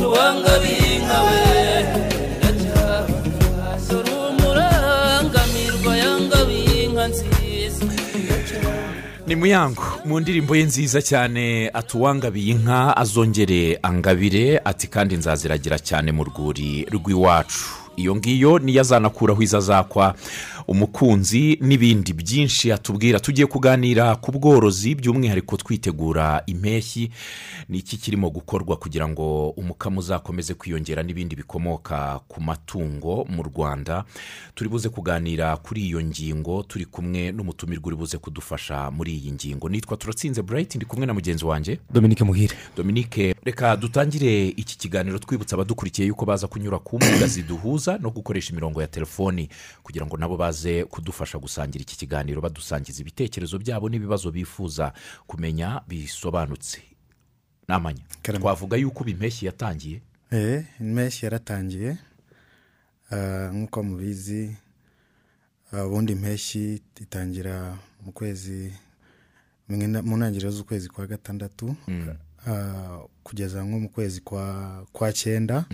tuwangabiye inka we dore umurangamirwa yangabiye inka nziza ni muyango mu ndirimbo ye nziza cyane atuwangabiye inka azongere angabire ati kandi nzaziragira cyane mu rwuri rw'iwacu. Iyo ngiyo niyo azanakuraho izo azakwa umukunzi n'ibindi byinshi atubwira tugiye kuganira ku bworozi by'umwihariko twitegura impeshyi. Ni iki kirimo gukorwa kugira ngo umukamo uzakomeze kwiyongera n'ibindi bikomoka ku matungo mu rwanda? Turi buze kuganira kuri iyo ngingo turi kumwe n'umutumirwa uri buze kudufasha muri iyi ngingo. Nitwa turatsinze burayiti ndi kumwe na mugenzi wanjye dominique muhire. Dominique reka dutangire iki kiganiro. Twibutsa abadukurikiye yuko baza kunyura ku mbuga ziduhuza no gukoresha imirongo ya telefoni kugira ngo nabo baze kudufasha gusangira iki kiganiro badusangiza ibitekerezo byabo n'ibibazo bifuza kumenya bisobanutse. Namanya. Twavuga yuko ubu impeshyi yatangiye. Eh, impeshyi yaratangiye. Ah, nk'uko mubizi ah, ubundi impeshyi itangira mu kwezi mu ntangiriro z'ukwezi kwa gatandatu ah, kugeza nko mu kwezi kwa cyenda.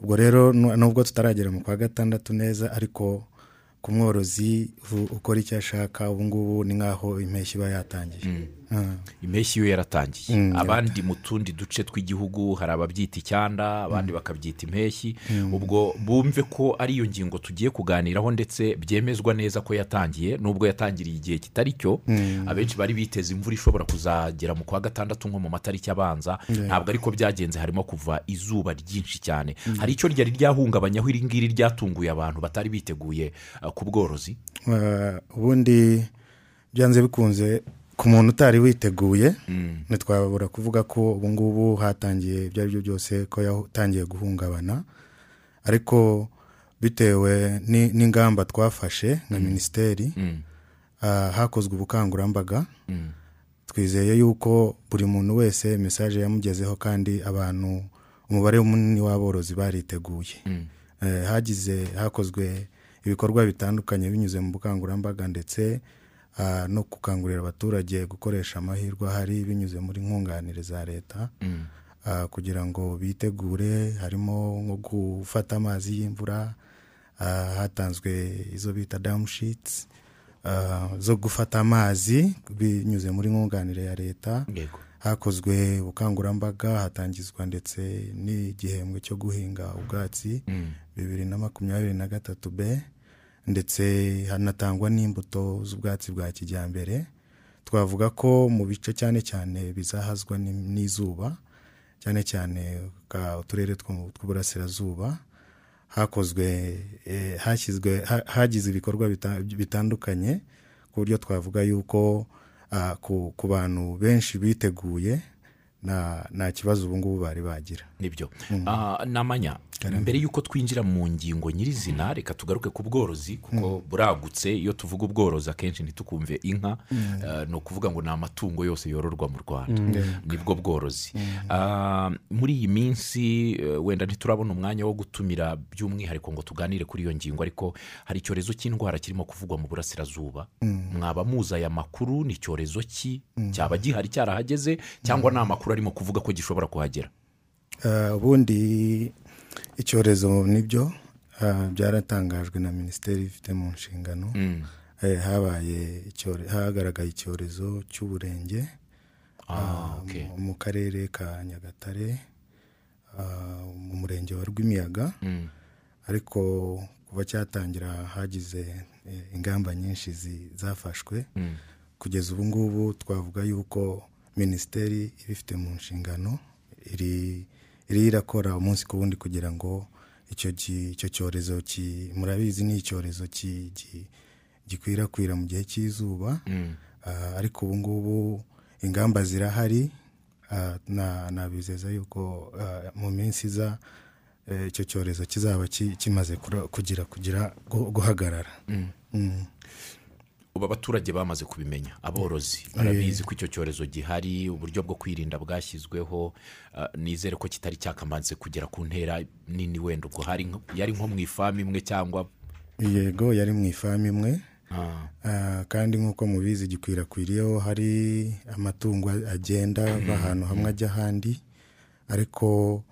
Ubwo rero nu- nubwo tutaragera mu kwa gatandatu neza ariko ku mworozi ukora icyo ashaka ubu ngubu ni nk'aho impeshyi iba yatangiye Ah. Impeshyi yo yaratangiye. Mm, abandi mu tundi duce tw'igihugu hari ababyita icyanda abandi bakabyita impeshyi. Ubwo bumve ko ari iyo ngingo tugiye kuganiraho ndetse byemezwa neza ko yatangiye nubwo yatangiriye igihe kitari cyo abenshi bari biteze imvura ishobora kuzagera mu kwa gatandatu nko mu matariki abanza. Ntabwo ariko byagenze harimo kuva izuba ryinshi cyane. Hari icyo ryari ryahungabanyaho iri ngiri ryatunguye abantu batari biteguye uh, ku bworozi? Uh, ubundi byanze bikunze ku muntu utari witeguye ntitwabura kuvuga ko ubu ngubu hatangiye ibyo ari byo byose ko yatangiye guhungabana. Ariko bitewe ni- n'ingamba twafashe nka minisiteri uh, hakozwe ubukangurambaga. Twizeye yuko buri muntu wese mesaje yamugezeho kandi abantu umubare munini w'aborozi bariteguye. Eh, hagize hakozwe ibikorwa bitandukanye binyuze mu bukangurambaga ndetse ah, no gukangurira abaturage gukoresha amahirwe ahari binyuze muri nkunganire za leta. Ah, kugira ngo bitegure harimo nko gufata amazi y'imvura ah, hatanzwe izo bita damushitsi zo gufata amazi binyuze muri nkunganire ya leta. Hakozwe ubukangurambaga hatangizwa ndetse n'igihembwe cyo guhinga ubwatsi. Bibiri na makumyabiri na gatatu b. ndetse hanatangwa n'imbuto z'ubwatsi bwa kijyambere. Twavuga ko mu bice cyane cyane bizahazwa ni- n'izuba cyane cyane uturere tw'uburasirazuba hakozwe eh, hashyizwe ha- hagize ibikorwa bita- bitandukanye ku buryo twavuga yuko ku bantu benshi biteguye nta kibazo ubu ngubu bari bagira. Nibyo. Ah, namanya mbere y'uko twinjira mu ngingo nyirizina reka tugaruke ku bworozi kuko buragutse. Iyo tuvuga ubworozi akenshi ntitukumve inka Ah, ni ukuvuga ngo ni amatungo yose yororwa mu rwanda. Nibwo bworozi. Ah, muri iyi minsi eh, wenda ntiturabona umwanya wo gutumira by'umwihariko ngo tuganire kuri iyo ngingo ariko hari icyorezo cy'indwara kirimo kuvugwa mu burasirazuba. Mwaba muzi aya makuru ni icyorezo ki? Cyaba gihari cyarahageze? Cyangwa ni amakuru arimo kuvuga ko gishobora kuhagera? Ah, ubundi icyorezo ni byo ah, byaratangajwe na minisiteri ifite mu nshingano Eh, habaye hagaragaye icyorezo cy'uburenge Ah, okay. mu- karere ka nyagatare ah, mu murenge wa rwimiyaga. Ariko kuva cyatangira hagize eh, ingamba nyinshi zafashwe. Kugeza ubu ngubu twavuga yuko minisiteri ibifite mu nshingano iri iri irakora umunsi ku wundi kugira ngo icyo cyorezo murabizi ni icyorezo gikwirakwira mu gihe cy'izuba. Ah, ariko ubu ngubu ingamba zirahari Ah, na- nabizeza yuko ah, mu minsi iza eh, icyo cyorezo kizaba ki- kimaze kugira kugira gu- guhagarara. Mm. ubu abaturage bamaze kubimenya. Aborozi barabizi ko icyo cyorezo gihari uburyo bwo kwirinda bwashyizweho ah, nizere ko kitari cyakamaze kugera ku ntera nini wenda ubwo. Yari nko mu ifamu imwe cyangwa yego yari mu ifamu imwe. Ah, Ah, kandi nk'uko mubizi gikwirakwiriyeho hari amatungo agenda ava ahantu hamwe ajya ahandi. Ariko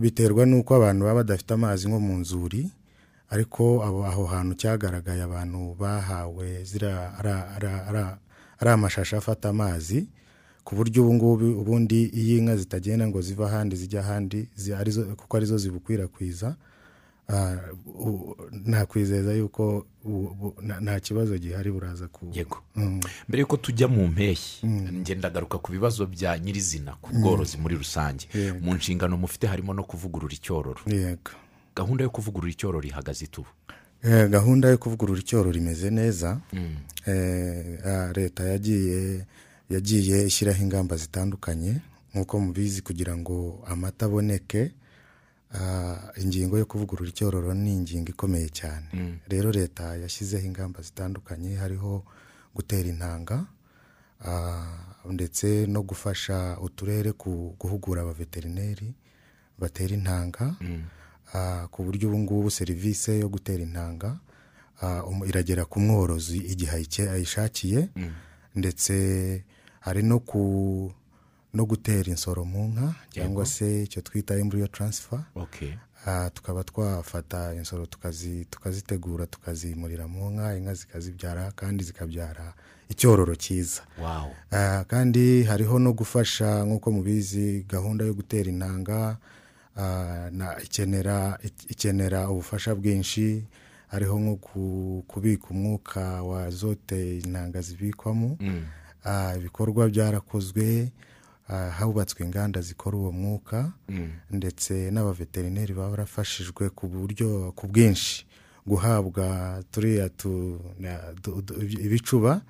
biterwa n'uko abantu baba badafite amazi nko mu nzuri ariko abo aho hantu cyagaragaye abantu bahawe ziriya ara- ara- ara- ari amashashi afata amazi ku buryo ubu ngubu ubundi iyo inka zitagenda ngo ziva ahandi zijya ahandi kuko ari zo zibukwirakwiza ah, nakwizeza yuko nta- kibazo gihari buraza ku yego. Mm. mbere y'uko tujya mu mpeshyi njye ndagaruka ku bibazo bya nyirizina ku bworozi muri rusange. Mu nshingano mufite harimo no kuvugurura icyororo yego. Gahunda yo kuvugurura icyororo ihagaze itubu Eh, gahunda yo kuvugurura icyororo imeze neza. Eh, ah, leta yagiye yagiye ishyiraho ingamba zitandukanye nk'uko mubizi kugira ngo amata aboneke. Ah, ingingo yo kuvugurura icyororo ni ingingo ikomeye cyane. Rero leta yashyizeho ingamba zitandukanye hariho gutera intanga ah, ndetse no gufasha uturere guhugura abaveterineri batera intanga. Ah, ku buryo ubu ngubu serivisi yo gutera intanga ah, iragera ku mworozi igihe ayishakiye. Ndetse hari no ku no gutera insoro mu nka cyangwa se icyo twita embryo transfer. Okay. Ah, tukaba twafata insoro tukazi- tukazitegura tukazimurira mu nka. Inka zikazibyara kandi zikabyara icyororo cyiza. Ah, kandi hariho no gufasha nk'uko mubizi gahunda yo gutera intanga ah, ikenera ikenera ubufasha bwinshi hariho nko ku- kubika umwuka wa zote intanga zibikwamo. Ah, ibikorwa byarakozwe ah, hubatswe inganda zikora uwo mwuka. Ndetse n'abaveterineri baba barafashijwe ku buryo ku bwinshi. Guhabwa turiya ibicuba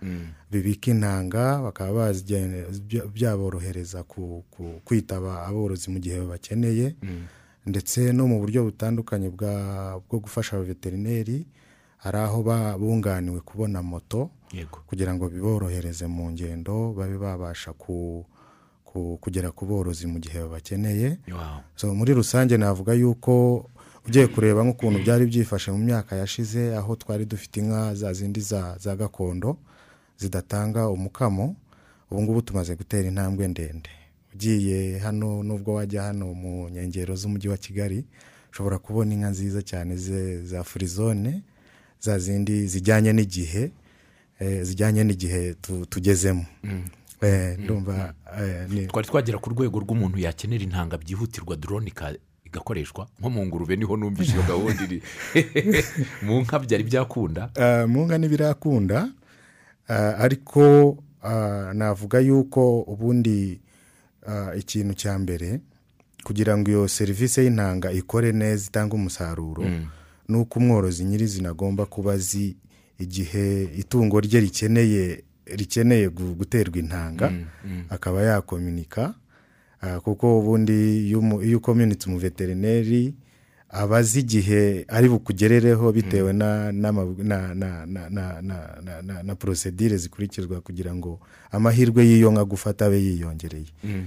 bibika intanga bakaba byaborohereza kwitaba aborozi mu gihe babakeneye. Ndetse no mu buryo butandukanye bwa- bwo gufasha abaveterineri hari aho bunganiwe kubona moto kugira ngo biborohereze mu ngendo babe babasha ku, ku, kugera ku borozi mu gihe babakeneye. Muri rusange navuga yuko ugiye kureba nk'ukuntu byari byifashe mu myaka yashize aho twari dufite inka za zindi za, gakondo zidatanga umukamo ubu ngubu tumaze gutera intambwe ndende. Ugiye hano nubwo wajya hano mu nkengero z'umujyi wa kigali ushobora kubona inka nziza cyane za furizone za zindi zijyanye n'igihe eh, zijyanye n'igihe tu- tugezemo. Eh, ndumva eh, twari twagera ku rwego rw'umuntu yakenera intanga byihutirwa drone ika- igakoreshwa. Nko mu ngurube ni ho numvise iyo gahunda iri. Mu nka byari byakunda? Ah, mu nka ntibirakunda. Ah, ariko ah, navuga yuko ubundi ikintu cya mbere kugira ngo iyo serivisi y'intanga ikore neza itange umusaruro ni uko umworozi nyirizina agomba kuba azi igihe itungo rye rikeneye rikeneye gu- guterwa intanga. Akaba yakominika Ah, kuko ubundi iyo ukominitse umuveterineri aba azi igihe ari bukugerereho bitewe mm. na na na na na porosedire zikurikizwa kugira ngo amahirwe y'iyo nka gufata abe yiyongereye. Mm.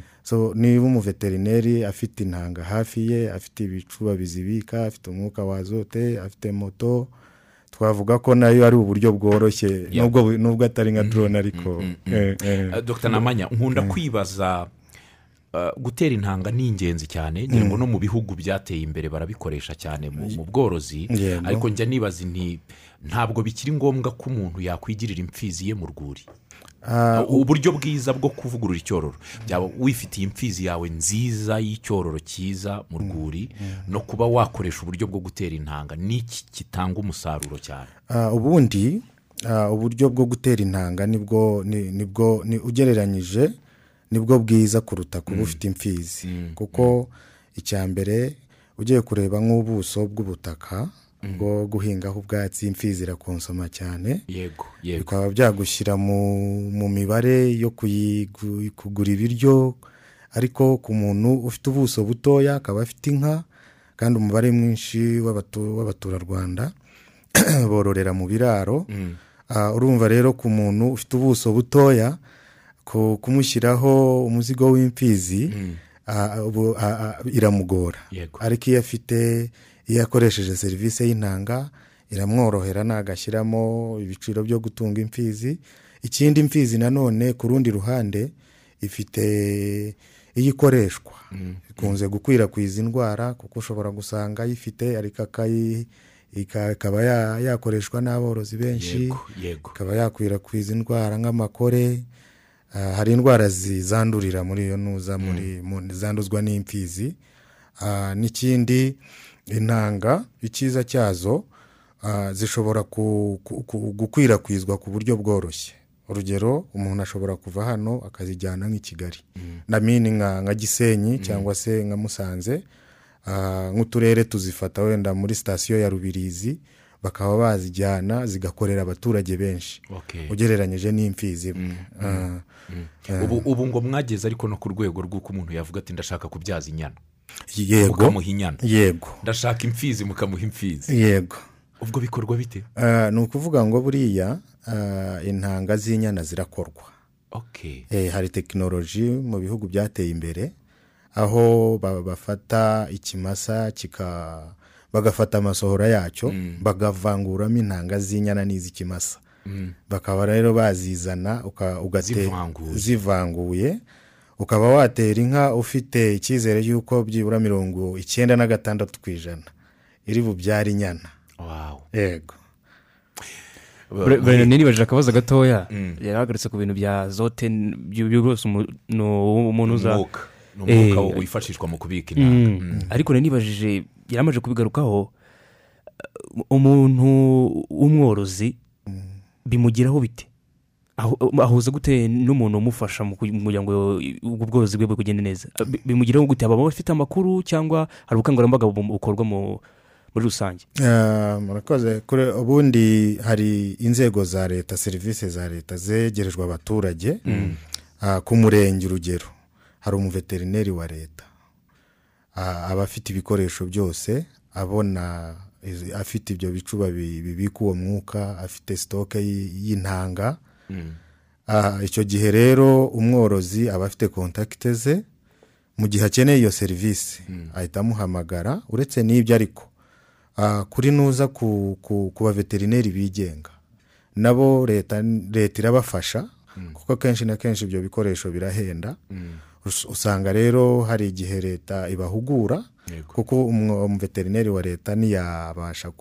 Niba umuveterineri afite intanga hafi ye afite ibicuba bizibika afite umwuka wazote afite moto twavuga ko na yo ari uburyo bworoshye nubwo atari nka mm-hmm. dorone ariko. Mm-hmm. Eh, eh. Eh, Dr. Namanya nkunda kwibaza gutera intanga ni ingenzi cyane. Ngira ngo no mu bihugu byateye imbere barabikoresha cyane mu bworozi. Ariko njya nibaza nti ntabwo bikiri ngombwa ko umuntu yakwigirira imfizi ye mu rwuri. Ah, uburyo bwiza bwo kuvugurura icyororo. Byaba wifitiye imfizi yawe nziza y'icyororo cyiza mu rwuri no kuba wakoresha uburyo bwo gutera intanga. N'iki kitanga umusaruro cyane? Ah, ubundi ah, uburyo bwo gutera intanga ni bwo ni- ni bwo ni ugereranyije ni bwo bwiza kuruta kuba ufite imfizi. Kuko icya mbere ugiye kureba nk'ubuso bw'ubutaka bwo guhingaho ubwatsi imfizi irakonsoma cyane. Yego yego. Bikaba byagushyira mu, mibare yo kugura ibiryo. Ariko ku muntu ufite ubuso butoya akaba afite inka kandi umubare mwinshi w'abatu- w'abaturarwanda bororera mu biraro. Ah, urumva rero ku muntu ufite ubuso butoya kumushyiraho umuzigo w'imfizi ah, iramugora. Ariko iyo afite iyo akoresheje serivisi y'intanga iramworohera nagashyiramo ibiciro byo gutunga imfizi. Ikindi imfizi nanone ku rundi ruhande ifite iyo ikoreshwa. Ikunze gukwirakwiza indwara kuko ushobora gusanga ayifite ariko ikaba ya- yakoreshwa n'aborozi benshi. Ikaba yakwirakwiza indwara nk'amakore hari indwara zandurira muri iyo ntuza muri mu- zanduzwa n'imfizi. Ah, n'ikindi intanga icyiza cyazo ah, zishobora gukwirakwizwa ku buryo bworoshye. Urugero umuntu ashobora kuva hano akazijyana nk'i kigali na mini nka gisenyi cyangwa se nka musanze. Ah, nk'uturere tuzifata wenda muri sitasiyo ya rubirizi bakaba bazijyana zigakorera abaturage benshi. Ugereranyije n'imfizi Ah, ubu ubu ngo mwageze ariko no ku rwego rw'uko umuntu yavuga ati ndashaka kubyaza inyana. Yego. Mukamuha inyana. Yego. Ndashaka imfizi mukamuha imfizi. Yego. Ubwo bikorwa bite? Ah, ni ukuvuga ngo buriya ah, intanga z'inyana zirakorwa. Eh, hari tekinoloji mu bihugu byateye imbere aho ba- bafata ikimasa kika bagafata amasohora yacyo bagavanguramo intanga z'inyana n'iz'ikimasa. Bakaba rero bazizana Zivanguye. ukaba watera inka ufite icyizere y'uko byibura mirongo icyenda na gatandatu ku ijana. Iri bubyare inyana. Wow. Yego. Nibajije akabazo gatoya. Yaragarutse ku bintu bya zote byo byo rwose umu- ni umuntu uza ni umwuka Eh, wifashishwa mu kubika intanga Mm. ariko nari nibajije yaramaze kubigarukaho uh, umuntu w'umworozi bimugiraho bite? Ahu- ahuza gute n'umuntu umufasha mu kugi- kugira ngo ubwo bworozi bwe bugende neza Bi- bimugiraho gute? Aba bafite amakuru cyangwa hari ubukangurambaga bu- bukorwa mu- muri rusange? Ah, murakoze. Kure ubundi hari inzego za leta serivisi za leta zegerejwe abaturage Ah, ku murenge urugero. Hari umuveterineri wa leta. Aba afite ibikoresho byose abona afite ibyo bicuba bi- bibika uwo mwuka afite sitoke y'intanga. Ah, icyo gihe rero umworozi aba afite kontakite ze mu gihe akeneye iyo serivisi ahita amuhamagara uretse n'ibyo ariko. Kuri nuza ku, baveterineri bigenga. Nabo leta irabafasha kuko akenshi na kenshi ibyo bikoresho birahenda. Usanga rero hari igihe leta ibahugura kuko umuveterineri wa leta ntiyabasha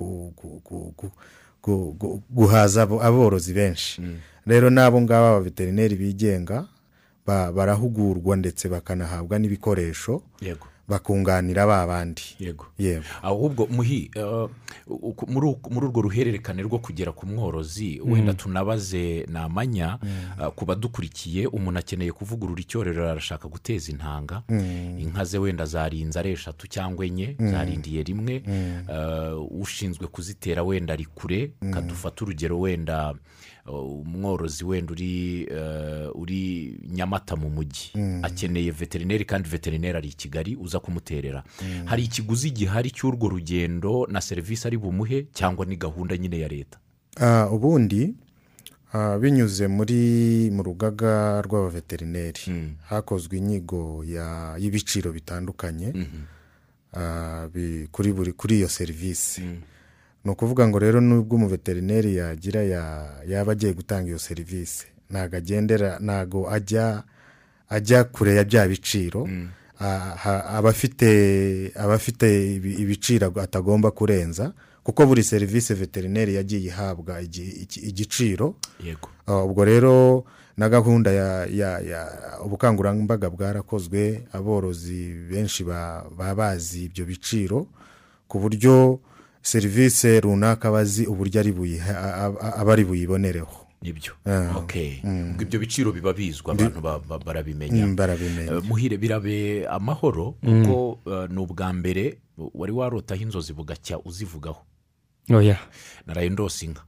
guhaza abo- aborozi benshi. Rero n'abo ngabo abaveterineri bigenga ba- barahugurwa ndetse bakanahabwa n'ibikoresho yego. Bakunganira ba bandi. Yego. Yego. Ahubwo muhi uku- muri urwo ruhererekane rwo kugera ku mworozi wenda tunabaze ni amanya eh, ku badukurikiye umuntu akeneye kuvugurura icyorero arashaka guteza intanga. Inka ze wenda zarinze ari eshatu cyangwa enye zarindiye rimwe. Eh, ushinzwe kuzitera wenda ari kure kadufata urugero wenda umworozi wenda uri eh, uri nyamata mu mujyi akeneye veterineri kandi veterineri ari i kigali uza kumuterera. Hari ikiguzi gihari cy'urwo rugendo na serivisi ari bumuhe cyangwa ni gahunda nyine ya leta? Ah, ubundi ah, binyuze muri mu rugaga rw'abaveterineri. Hakozwe inyigo ya- y'ibiciro bitandukanye. Ah, bi- kuri buri kuri iyo serivisi. Ni ukuvuga ngo rero nubwo umuveterineri yagira ya- yaba agiye gutanga iyo serivisi ntabwo agendera ntabwo ajya ajya kure ya bya biciro Ah, ha- aba afite aba afite ibi- ibiciro atagomba kurenza kuko buri serivisi veterineri yagiye ihabwa igiciro. Ubwo rero na gahunda ya ya ya ubukangurambaga bwarakozwe aborozi benshi ba- baba bazi ibyo biciro ku buryo serivisi runaka bazi uburyo aba ari buyibonereho. Nibyo. Ah. ok. Ubwo ibyo biciro biba bizwi abantu ba- ba- barabimenya. Mm, Eh, muhire birabe amahoro kuko eh, ni ubwa mbere wari warotaho inzozi bugacya uzivugaho. Oya naraye ndose inka.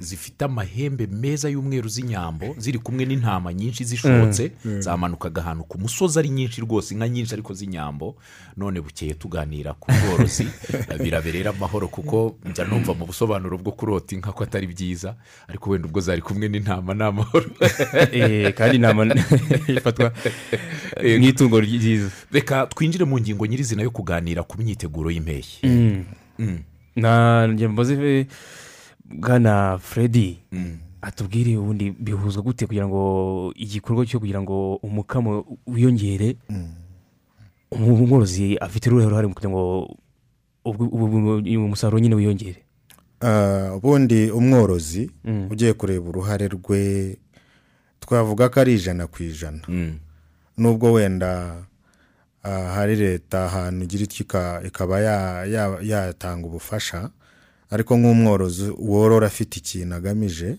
Zifite amahembe meza y'umweru z'inyambo ziri kumwe n'intama nyinshi zishotse zamanukaga ahantu ku musozi ari nyinshi rwose inka nyinshi ariko z'inyambo. None bukeye tuganira ku bworozi biraberera amahoro kuko njya numva mu busobanuro bwo kurota inka ko atari byiza ariko wenda ubwo zari kumwe n'intama ni amahoro Eh, kandi inama ifatwa nk'itungo ryiza. Reka twinjire mu ngingo nyirizina yo kuganira ku myiteguro y'impeshyi. Na njye mbaze eh, bwana freddy atubwire ubundi bihuzwa gute kugira ngo igikorwa cyo kugira ngo umukamo wiyongere? Umworozi afite uruhe ruhare mu kugira ngo umusaruro nyine wiyongere? Ah, ubundi umworozi ugiye kureba uruhare rwe twavuga ko ari ijana ku ijana. Mm. nubwo wenda ah, hari leta ahantu igira ika- ikaba ya- ya- yatanga ubufasha ariko nk'umworozi worora afite ikintu agamije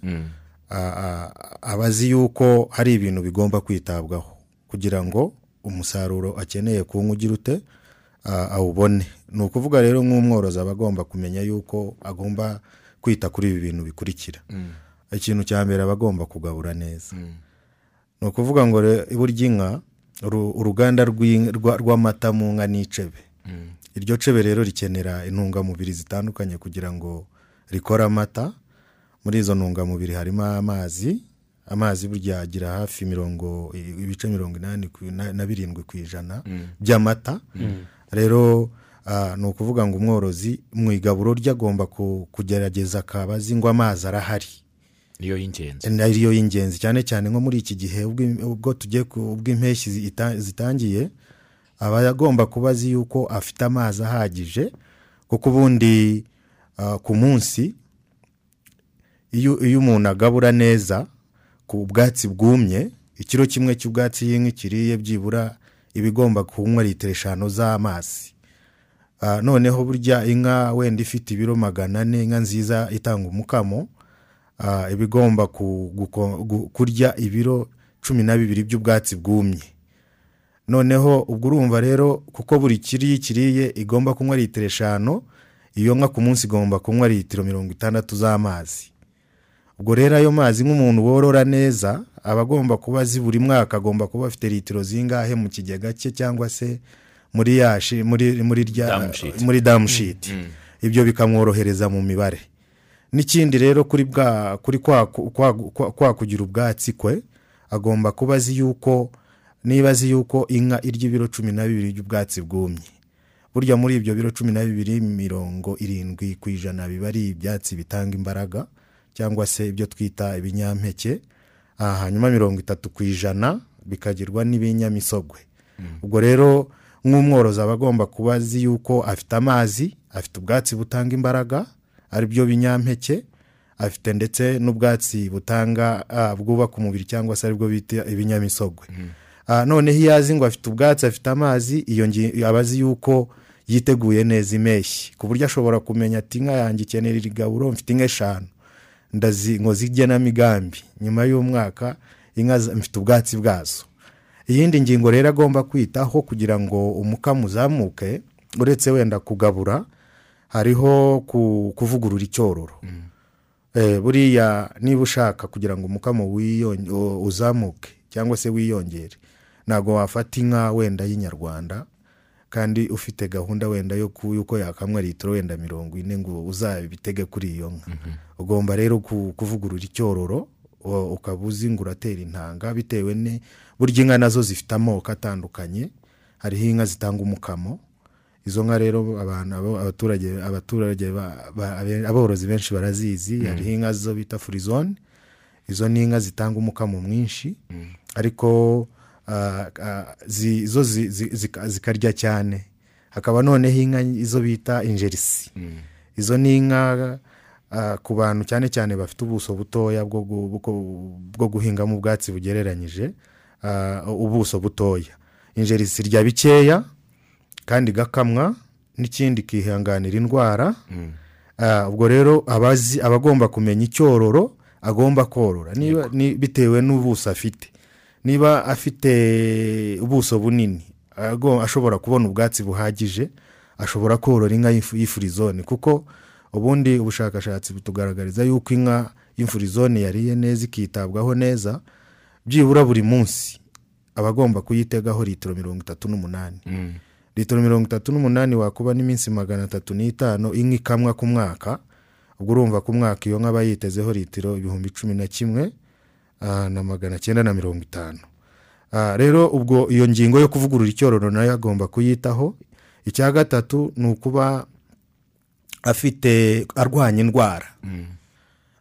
ah, aba azi yuko hari ibintu bigomba kwitabwaho kugira ngo umusaruro akeneye kuwunywa ugira ute awubone. Ni ukuvuga rero nk'umworozi aba agomba kumenya yuko agomba kwita kuri ibi bintu bikurikira. Ikintu cya mbere aba agomba kugabura neza. Ni ukuvuga ngo burya inka uru- uruganda rw'amata mu nka ni icebe. Iryo cebe rero rikenera intungamubiri zitandukanye kugira ngo rikore amata. Muri izo ntungamubiri harimo amazi. Amazi burya agira hafi mirongo ibice mirongo inani na birindwi ku ijana by'amata. Rero ni ukuvuga ngo umworozi mu igaburo rye agomba ku- kugerageza akaba azi ngo amazi arahari. Niyo y'ingenzi. Ariyo y'ingenzi. Cyane cyane nko muri iki gihe ubwo tugiye ubwo impeshyi zita- zitangiye aba agomba kuba azi yuko afite amazi ahagije kuko ubundi ah, ku munsi iyo umuntu agabura neza ku bwatsi bwumye ikiro kimwe cy'ubwatsi y'inka kiriye byibura iba igomba kunywa litiro eshanu z'amazi. Ah, noneho burya inka wenda ifite ibiro magana ane inka nziza itanga umukamo ah, iba igomba kurya ibiro cumi na bibiri by'ubwatsi bwumye. Noneho ubwo urumva rero kuko buri kiriye kiriye igomba kunywa litiro eshanu iyo nka ku munsi igomba kunywa litiro mirongo itandatu z'amazi. Ubwo rero ayo mazi nk'umuntu worora neza aba agomba kuba azi buri mwaka agomba kuba afite litiro zingahe mu kigega cye cyangwa se muri ya shi- muri muri Damushiti. muri damushiti ibyo bikamworohereza mu mibare. N'ikindi rero kuri bwa kuri kwa, kwa, kwa, kwa kugira ubwatsi kwe agomba kuba azi yuko niba azi yuko inka irya ibiro cumi na bibiri by'ubwatsi bwumye. Burya muri ibyo biro cumi na bibiri mirongo irindwi ku ijana biba ari ibyatsi bitanga imbaraga cyangwa se ibyo twita ibinyampeke. Hanyuma mirongo itatu ku ijana bikagirwa n'ibinyamisogwe. Ubwo rero nk'umworozi aba agomba kuba azi yuko afite amazi afite ubwatsi butanga imbaraga ari byo binyampeke afite ndetse n'ubwatsi butanga ah, bwubaka umubiri cyangwa se ari bwo bita ibinyamisogwe Ah, noneho iyo azi ngo afite ubwatsi afite amazi iyo aba azi yuko yiteguye neza impeshyi. Ku buryo ashobora kumenya ati inka yanjye ikenera iri gaburo mfite inka eshanu. Ndazi nkoze igenamigambi nyuma y'umwaka inka mfite ubwatsi bwazo. Iyindi ngingo rero agomba kwitaho kugira ngo umukamo uzamuke uretse wenda kugabura hariho ku- kuvugurura icyororo. Eh, buriya niba ushaka kugira ngo umukamo uzamuke cyangwa se wiyongere ntabwo wafata inka wenda y'inyarwanda kandi ufite gahunda wenda yo yuko yakamwa litiro wenda mirongo ine ngo uzabitege kuri iyo nka. Ugomba rero ku- kuvugurura icyororo ukaba uzi ngo uratera intanga bitewe ne burya inka na zo zifite amoko atandukanye. Hariho inka zitanga umukamo. Izo nka rero abaturage abaturage aborozi benshi barazizi. Hariho inka zo bita furizone. Izo ni inka zitanga umukamo mwinshi. Ariko ah, ah, zi- zo zi- zi- zika- zikarya cyane. Hakaba noneho inka izo bita injerisi. Izo ni inka ah, ku bantu cyane cyane bafite ubuso butoya bwo gu- bwo- bwo guhingamo ubwatsi bugereranyije ubuso butoya. Injerisi irya bikeya kandi igakamwa n'ikindi ikihanganira indwara. Ah, ubwo rero abazi aba agomba kumenya icyororo agomba korora. Bitewe n'ubuso afite. Niba afite ubuso bunini ashobora kubona ubwatsi buhagije ashobora korora inka y'ifu- y'ifurizone kuko ubundi ubushakashatsi butugaragariza yuko inka y'imfurizone yariye neza ikitabwaho neza byibura buri munsi. Aba agomba kuyitegaho litiro mirongo itatu n'umunani. Litiro mirongo itatu n'umunani wakuba n'iminsi magana atatu n'itanu inka ikamwa ku mwaka ubwo urumva ku mwaka iyo nka aba yitezeho litiro ibihumbi cumi na kimwe na magana cyenda na mirongo itanu Ah, rero ubwo iyo ngingo yo kuvugurura icyororo na yo agomba kuyitaho. Icya gatatu ni ukuba afite arwanya indwara.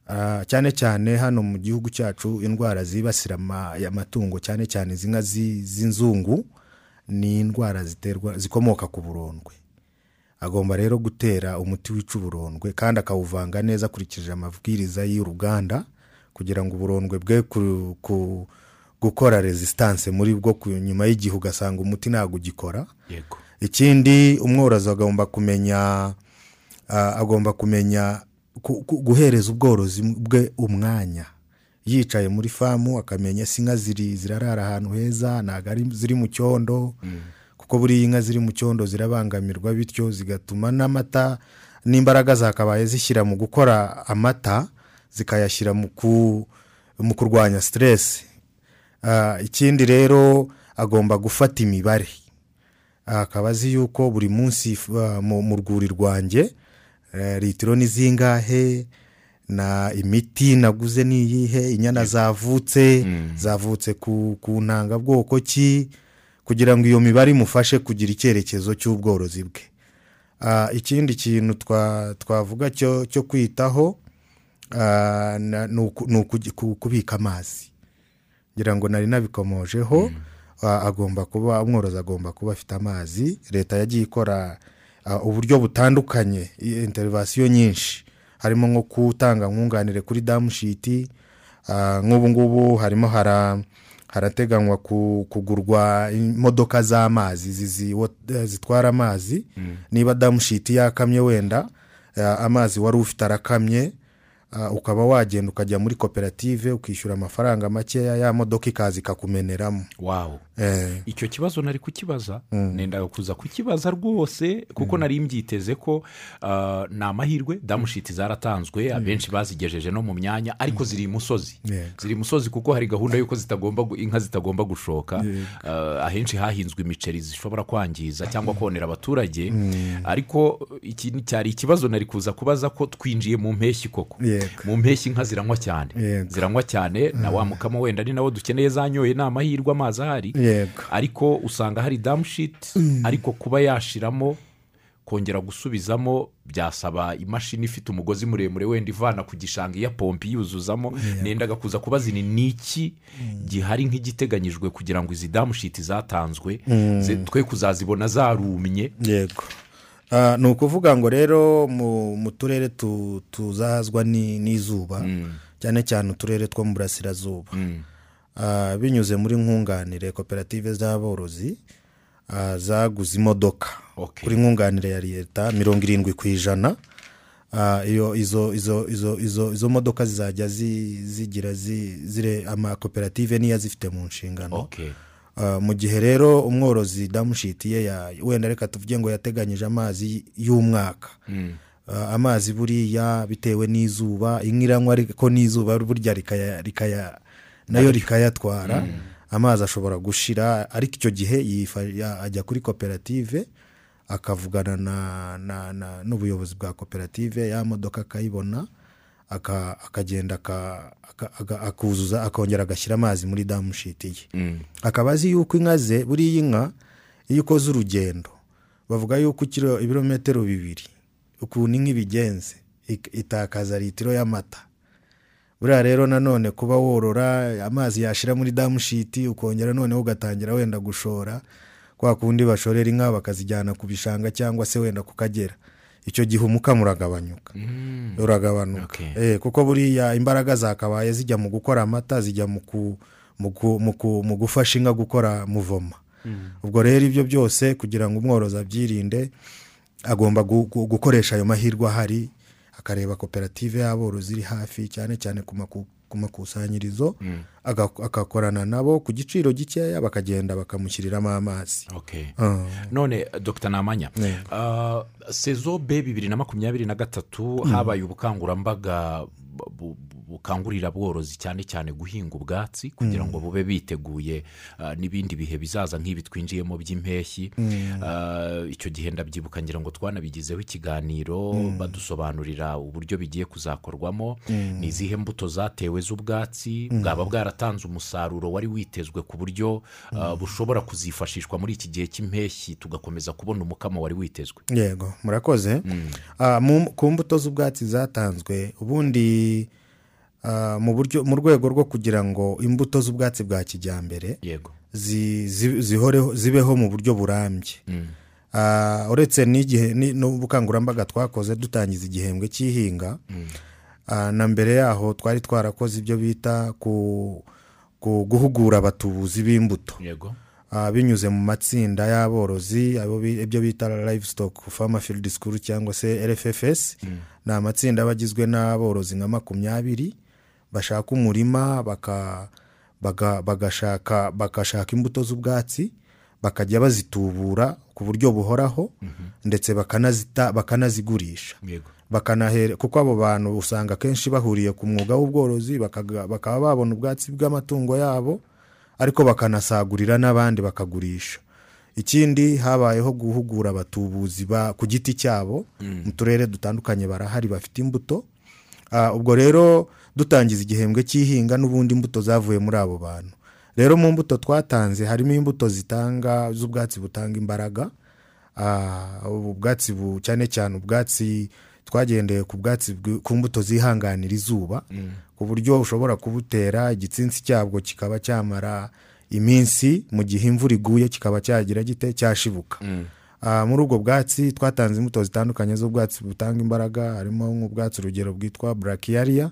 Ah, cyane cyane hano mu gihugu cyacu indwara zibasira ama- amatungo cyane cyane izi nka zi- z'inzungu ni indwara ziterwa zikomoka ku burondwe. Agomba rero gutera umuti wica uburondwe kandi akawuvanga neza akurikije amabwiriza y'uruganda. Kugira ngo uburondwe bwe gukora resistance muri bwo nyuma y'igihe ugasanga umuti ntabwo ugikora. Ikindi umworozi agomba kumenya agomba kumenya ku- ku- guhereza ubworozi bwe umwanya. Yicaye muri famu akamenya se inka ziri zirarara ahantu heza ntabwo ziri mu cyondo kuko buriya inka ziri mu cyondo zirabangamirwa bityo zigatuma n'amata n'imbaraga zakabaye zishyira mu gukora amata. Zikayashyira mu ku- mu kurwanya siteresi ikindi rero agomba gufata imibare. Akaba azi yuko buri munsi uh, mu rwuri rwanjye eh, litiro ni zingahe na imiti naguze ni iyihe inyana zavutse zavutse ku, ntangabwoko ki kugira ngo iyo mibare imufashe kugira icyerekezo cy'ubworozi bwe. Ah, ikindi kintu twa- twavuga cyo kwitaho ah, ni uku- ni ukugi- ku- kubika amazi. Ngira ngo nari nabikomojeho ah, agomba kuba umworozi agomba kuba afite amazi. Leta yagiye ikora ah, uburyo butandukanye interivasiyo nyinshi. Harimo nko gutanga nkunganire kuri damushiti ah, nk'ubu ngubu harimo hara harateganywa ku- kugurwa imodoka z'amazi wo- zitwara amazi. Niba damushiti yakamye wenda ah, amazi wari ufite arakamye ah, ukaba wagenda ukajya muri koperative ukishyura amafaranga makeya ya modoka ikaza ikakumeneramo wawu Eh, icyo kibazo nari kukibaza nendaga kuza kukibaza rwose kuko nari mbyiteze ko ah, ni amahirwe damushiti zaratanzwe abenshi bazigejeje no mu myanya ariko ziri imusozi. Ziri imusozi kuko hari gahunda y'uko zitagomba inka zitagomba gushoka. Ah, ahenshi hahinzwe imiceri zishobora kwangiza cyangwa konera abaturage. Ariko iki cyari ikibazo nari kuza kubaza ko twinjiye mu mpeshyi koko. Mu mpeshyi inka ziranywa cyane. Ziranywa cyane na wa mukama wenda ni nawo dukeneye zanyoye ni amahirwe amazi ahari. Ariko usanga hari damushiti ariko kuba yashiramo kongera gusubizamo byasaba imashini ifite umugozi muremure wenda ivana ku gishanga iya pompi yuzuzamo. Nendaga kuza kubaza ni niki gihari nk'igiteganyijwe kugira ngo izi damushiti zatanzwe? Ze- twe kuzazibona zarumye. Yego. Ni ukuvuga ngo rero mu turere tu- tuzahazwa ni- n'izuba cyane cyane uturere two mu burasirazuba. Ah, binyuze muri nkunganire koperative z'aborozi ah, zaguze imodoka. Kuri nkunganire ya leta mirongo irindwi ku ijana. Ah, iyo izo izo izo izo izo modoka zizajya zi- zigira amakoperative niyo azifite mu nshingano. Okay. Mu gihe rero umworozi damushiti ye ya- wenda reka tuvuge ngo yateganyije amazi y'umwaka. Uh, amazi buriya bitewe n'izuba inka iranywa ariko n'izuba burya rikaya na yo rikayatwara amazi ashobora gushira ariko icyo gihe ajya kuri koperative akavugana na- na- na- n'ubuyobozi bwa koperative ya modoka akayibona aka- akagenda aka- aka- aka- akuzuza akongera agashyira amazi muri damushiti ye. Akaba azi yuko inka ze buriya inka iyo ukoze urugendo bavuga yuko ibirometero bibiri ukuntu inka ibigenze itakaza litiro y'amata. Buriya rero nanone kuba worora amazi yashira muri damushiti ukongera noneho ugatangira wenda gushora kwa kundi bashorera inka bakazijyana ku bishanga cyangwa se wenda ku kagera. Icyo gihe umukamo uragabanyuka uragabanuka. Okay. Eh, kuko buriya imbaraga zakabaye zijya mu gukora amata zijya mu gufasha inka gukora muvoma. Ubwo rero ibyo byose kugira ngo umworozi abyirinde agomba gu- gu- gukoresha ayo mahirwe ahari akareba koperative y'aborozi iri hafi cyane cyane ku maku- ku makusanyirizo aga- agakorana nabo ku giciro gikeya bakagenda bakamushyiriramo amazi. Ah. none dr. Namanya uh, sezo b bibiri na makumyabiri na gatatu habaye ubukangurambaga bu- bu- bukangurira aborozi cyane cyane guhinga ubwatsi kugira ngo bube biteguye uh, n'ibindi bihe bizaza nk'ibi twinjiyemo by'impeshyi. Uh, icyo gihe ndabyibuka ngira ngo twanabigizeho ikiganiro badusobanurira uburyo bigiye kuzakorwamo. Ni izihe mbuto zatewe z'ubwatsi? Bwaba bwaratanze umusaruro wari witezwe ku buryo uh, bushobora kuzifashishwa muri iki gihe cy'impeshyi tugakomeza kubona umukamo wari witezwe. Yego murakoze. Mu- ku mbuto z'ubwatsi zatanzwe ubundi ah, mu buryo mu rwego rwo kugira ngo imbuto z'ubwatsi bwa kijyambere zihoreho- zibeho mu buryo burambye. Ah, uretse n'igihe ni- n'ubukangurambaga twakoze dutangiza igihembwe cy'ihinga Ah, na mbere yaho twari twarakoze ibyo bita ku guhugura abatubuzi b'imbuto. Yego. Binyuze mu matsinda y'aborozi ibyo bita livestock farmer field school cyangwa se rffs ni amatsinda aba agizwe n'aborozi nka makumyabiri bashaka umurima bagashaka bagashaka imbuto z'ubwatsi bakajya bazitubura ku buryo buhoraho ndetse bakanazita bakanazigurisha. Kuko abo bantu usanga akenshi bahuriye ku mwuga w'ubworozi bakaba babona ubwatsi bw'amatungo yabo ariko bakanasagurira n'abandi bakagurisha. Ikindi habayeho guhugura abatubuzi ba- ku giti cyabo mu turere dutandukanye barahari bafite imbuto. Ah, ubwo rero dutangiza igihembwe cy'ihinga n'ubundi imbuto zavuye muri abo bantu. Rero mu mbuto twatanze harimo imbuto zitanga z'ubwatsi butanga imbaraga. Ah, ubu bwatsi bu- cyane cyane ubwatsi twagendeye ku bwatsi bw- ku mbuto zihanganira izuba. Ku buryo ushobora kubutera igitsinsi cyabwo kikaba cyamara iminsi mu gihe imvura iguye kikaba cyagira gite? Cyashibuka. Ah, muri ubwo bwatsi twatanze imbuto zitandukanye z'ubwatsi butanga imbaraga harimo nk'ubwatsi urugero bwitwa burakiyaria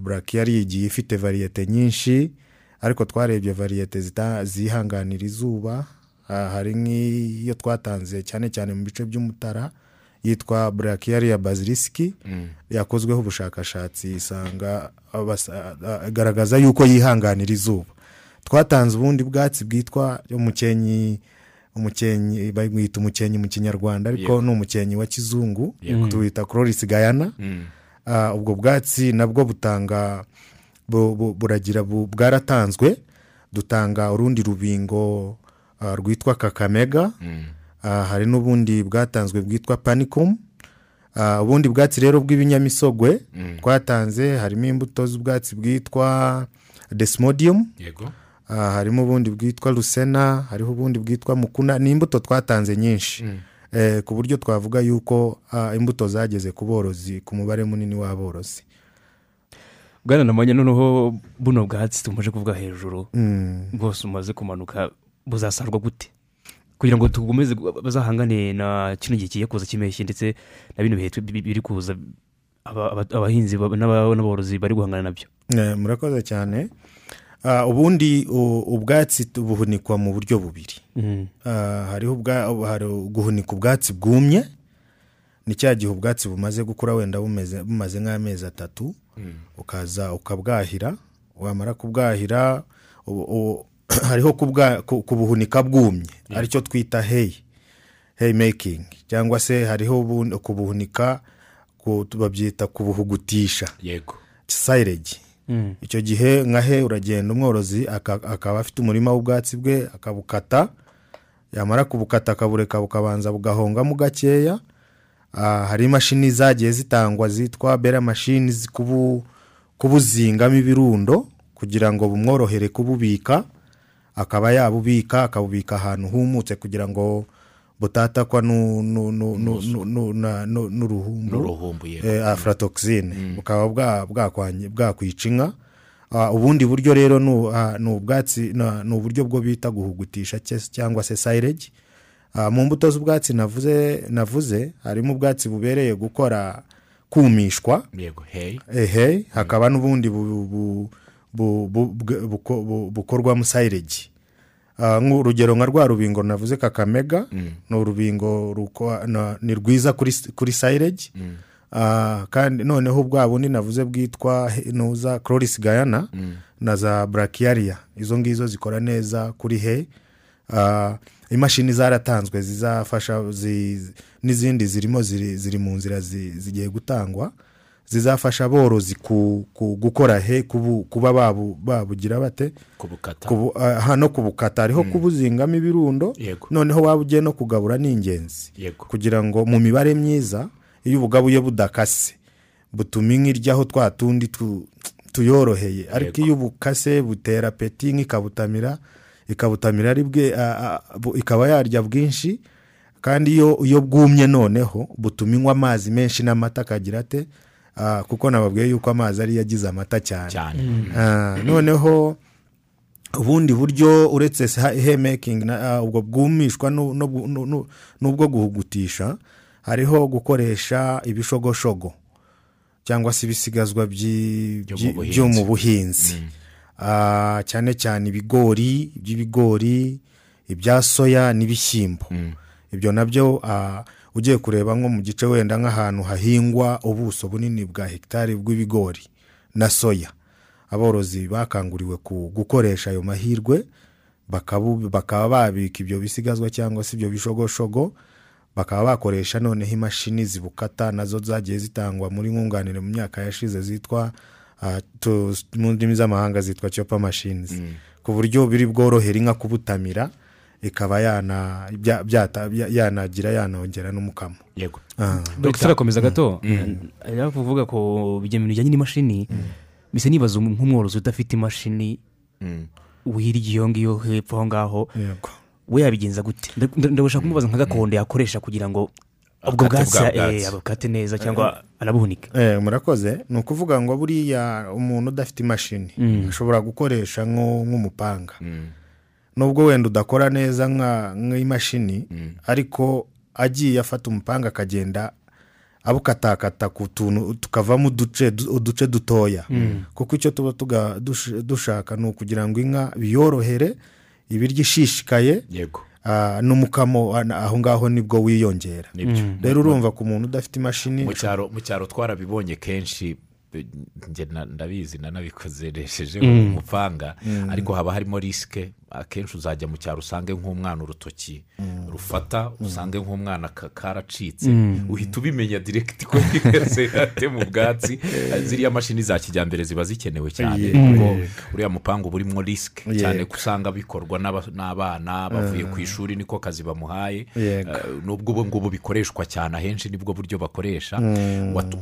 burakiyaria igiye ifite variyete nyinshi ariko twarebye variyete zihanganira izuba. Ah, hari nk'iyo twatanze cyane cyane mu bice by'umutara yitwa burakiyaria bazilisiki yakozweho ubushakashatsi isanga agaragaza yuko yihanganira izuba. Twatanze ubundi bwatsi bwitwa umukenyi umukenyi bawita umukenyi mu kinyarwanda ariko ni umukenyi wa kizungu Yego. tuwita cloris gayana Ah, ubwo bwatsi nabwo butanga bu- bu- buragira bu- bwaratanzwe dutanga urundi rubingo rwitwa kakamega. Hari n'ubundi bwatanzwe bwitwa panicum. Ah, ubundi bwatsi rero bw'ibinyamisogwe twatanze harimo imbuto z'ubwatsi bwitwa desmodium. Yego. Ah, harimo ubundi bwitwa rusena hariho ubundi bwitwa mukuna ni imbuto twatanze nyinshi. Eh, ku buryo twavuga yuko ah, imbuto zageze ku borozi ku mubare munini w'aborozi. Bwana namanya noneho buno bwatsi tumaze kuvuga hejuru. Mm. bwose umaze kumanuka buzasarwa gute? Kugira ngo tukomeze gu- bazahangane na kino gihe kigiye kuza cy'impeshyi ndetse na bino bihe biri kuza aba- aba- abahinzi n'aborozi bari guhangana na byo. Eh, murakoze cyane. Ah, ubundi ubwatsi buhunikwa mu buryo bubiri. Mhm. Ah, hariho guhunika ubwatsi bwumye ni cya gihe ubwatsi bumaze gukura wenda bumeze- bumaze nk'amezi atatu ukaza ukabwahira wamara kubwahira hariho kubuhunika bwumye. Aricyo twita heyi heyi mekingi cyangwa se hariho ubu- kubuhunika ku- babyita kubuhugutisha. Yego. Sayiregi Mm. icyo gihe nka he uragenda umworozi aka- akaba afite umurima w'ubwatsi bwe akabukata yamara kubukata akabureka bukabanza bugahongamo gakeya. Ah, hari imashini zagiye zitangwa zitwa bera mashini zi- kubu- kubuzingamo ibirundo kugira ngo bumworohere kububika. Akaba yabubika akabubika ahantu humutse kugira ngo butatakwa n'uruhumbu eh, aflatoxine bukaba bwakwica inka Ah, ubundi buryo rero ni ah, ubwatsi ni uburyo bwo bita guhugutisha cyangwa se Ah, mu mbuto z'ubwatsi navuze harimo ubwatsi bubereye gukora kumishwa hakaba n'ubundi bukorwamo Ah, nk'urugero nka rwa rubingo navuze kakamega ni urubingo ni rwiza kuri kuri silage. Ah, kandi noneho bwa bundi navuze bwitwa nuza cloris gayana na za brachiaria izo ngizo zikora neza kuri he. Ah, imashini zaratanzwe zizafasha zi- n'izindi zirimo ziri, mu nzira zi- zigiye gutangwa. Zizafasha aborozi gukora he kuba babu, babugira bate? Kubukata. Kubu, aha no kubukata. Hariho kubuzingamo ibirundo noneho waba ugiye no kugabura ni ingenzi. Kugira ngo mu mibare myiza iyo ubugabuye budakase butuma inka iryaho twa tundi tu- tuyoroheye. Ariko iyo ubukase butera peti inka ikabutamira ari bwe ikaba yarya bwinshi kandi iyo bwumye noneho butuma inywa amazi menshi n'amata akagira ate? Kuko nababwiye yuko amazi ariyo agize amata cyane. Ah, noneho ubundi buryo uretse hemaking ubwo bwumishwa n'ubwo guhugutisha hariho gukoresha ibishogoshogo cyangwa se ibisigazwa Byo mu buhinzi. Ah, cyane cyane ibigori iby'ibigori ibya soya n'ibishyimbo. Ibyo na byo ah, ugiye kureba nko mu gice wenda nk'ahantu hahingwa ubuso bunini bwa hegitari bw'ibigori na soya. Aborozi bakanguriwe gukoresha ayo mahirwe bakaba babika ibyo bisigazwa cyangwa se ibyo bishogoshogo bakaba bakoresha noneho imashini zibukata na zo zagiye zitangwa muri nkunganire mu myaka yashize zitwa ah, mu ndimi z'amahanga zitwa chopa machines. Ku buryo biri bworohere inka kubutamira ikaba yanagira yanongera n'umukamo. Yego. Ah. dogita arakomeza gato. Ari kuvuga ko ibyo bintu bijyanye n'imashini bisa nibaza umu- nk'umworozi udafite imashini wirya iyo ngiyo hepfo aho ngaho Yego. we yabigenza gute? Nda- nda- ndabasha kumubaza nka gakondo yakoresha kugira ngo ubwo bwatsi bwa eh, abukate neza cyangwa anabuhunike Eh, murakoze. Ni ukuvuga ngo buriya umuntu udafite imashini ashobora gukoresha nko- nk'umupanga. Nubwo wenda udakora neza nk'imashini ariko agiye afata umupanga akagenda abukatakata ku tuntu tukavamo uduce du- uduce dutoya. Kuko icyo tuba dushaka ni ukugira ngo inka biyorohere ibiryo ishishikaye yego. ah, n'umukamo ah, aho ngaho ni bwo wiyongera. Nibyo. Rero urumva ku muntu udafite imashini mu cyaro twarabibonye kenshi ndabizi nanabikozeresheje umupanga ariko haba harimo risike akenshi uzajya mu cyaro usange nk'umwana urutoki rufata usange nk'umwana ka- karacitse. Uhita ubimenya direkiti ko bigeze ate mu bwatsi. Ziriya mashini za kijyambere ziba zikenewe cyane kuko uriya mupanga uba urimo risike cyane ko usanga bikorwa n'aba- n'abana bavuye ku ishuri niko kazi bamuhaye. Eh, nubwo ubu ngubu bikoreshwa cyane ahenshi ni bwo buryo bakoresha.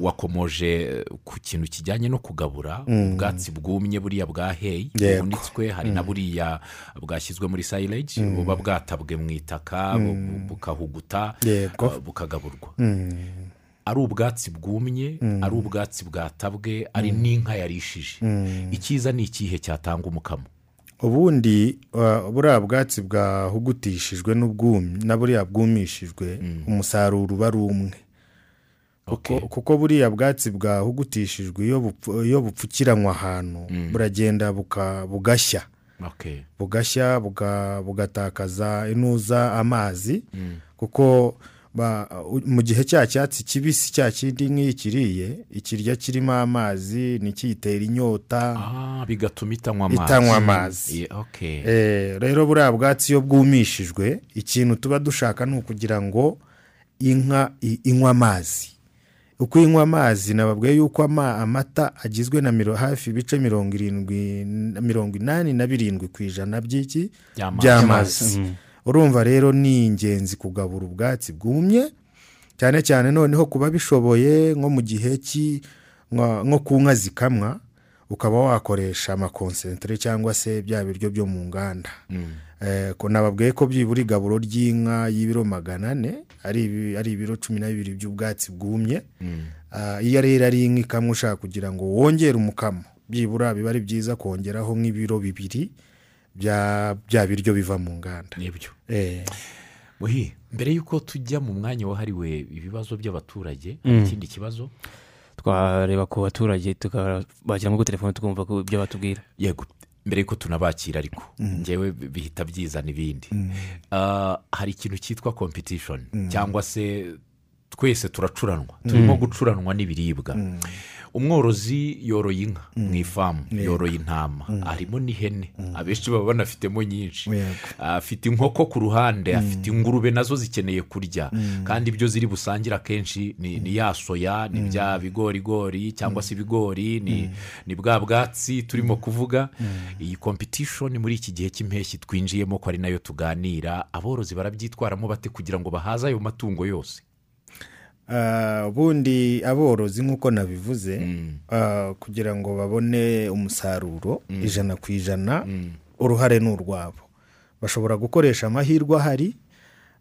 Wakomoje ku kintu kijyanye no kugabura ubwatsi bwumye buriya bwa heyi Yego. bubunitswe hari na buriya bwashyizwe muri sayileji buba bwatabwe mu itaka bu- bukahuguta eh, bukagaburwa. Ari ubwatsi bwumye ari ubwatsi bwatabwe ari n'inka yarishije. Icyiza ni ikihe cyatanga umukamo? Ubundi uh, buriya bwatsi bwahugutishijwe na buriya bwumishijwe umusaruro uba ari umwe. Kuko, buriya bwatsi bwahugutishijwe iyo bupfu- iyo bupfukiranywa ahantu buragenda bugashya. Bugashya buga- bugatakaza inuza amazi kuko ba- u- mu gihe cya cyatsi kibisi cya kindi nk'iyo ikiriye ikirya kirimo amazi ntikiyitera inyota. Ah, bigatuma itanywa amazi. Eh, rero buriya bwatsi iyo bwumishijwe ikintu tuba dushaka ni ukugira ngo inka inywe amazi. Uko inywa amazi nababwiye yuko ama- amata agizwe na miro, hafi ibice mirongo irindwi mirongo inani na birindwi ku ijana by'iki? By'amazi. by'amazi. Urumva rero ni ingenzi kugabura ubwatsi bwumye cyane cyane noneho kuba bishoboye nko mu gihe nko ku nka zikamwa ukaba wakoresha amakonsentere cyangwa se bya biryo byo mu nganda. Ko nababwiye ko byibura igaburo ry'inka y'ibiro magana ane ari ibi- ari ibiro cumi na bibiri by'ubwatsi bwumye. Ah, iyo rero ari inka ikamwa ushaka kugira ngo wongere umukamo byibura biba ari byiza kongeraho nk'ibiro bibiri bya bya biryo biva mu nganda. Nibyo. Eh, muhi mbere y'uko tujya mu mwanya wahariwe ibibazo by'abaturage hari ikindi kibazo? Twareba ku baturage kuri telefone tukumva ko ibyo batubwira. Yego. Mbere y'uko tunabakira ariko. Ngewe bihita byizana ibindi Ah, hari ikintu cyitwa competition cyangwa se twese turacuranwa. Turimo gucuranwa n'ibiribwa. Umworozi yoroye inka mu ifamu yoroye intama harimo n'ihene. Abenshi baba banafitemo nyinshi. Afite inkoko ku ruhande afite ingurube na zo zikeneye kurya. Kandi ibyo ziri busangire akenshi ni ya soya ni bya bigorigori cyangwa se ibigori ni bwa bwatsi turimo kuvuga. Iyi competition muri iki gihe cy'impeshyi twinjiyemo ko ari na yo tuganira. Aborozi barabyitwaramo bate kugira ngo bahaze ayo matungo yose? Ubundi aborozi nk'uko nabivuze ah, kugira ngo babone umusaruro ijana ku ijana uruhare ni urwabo. Bashobora gukoresha amahirwe ahari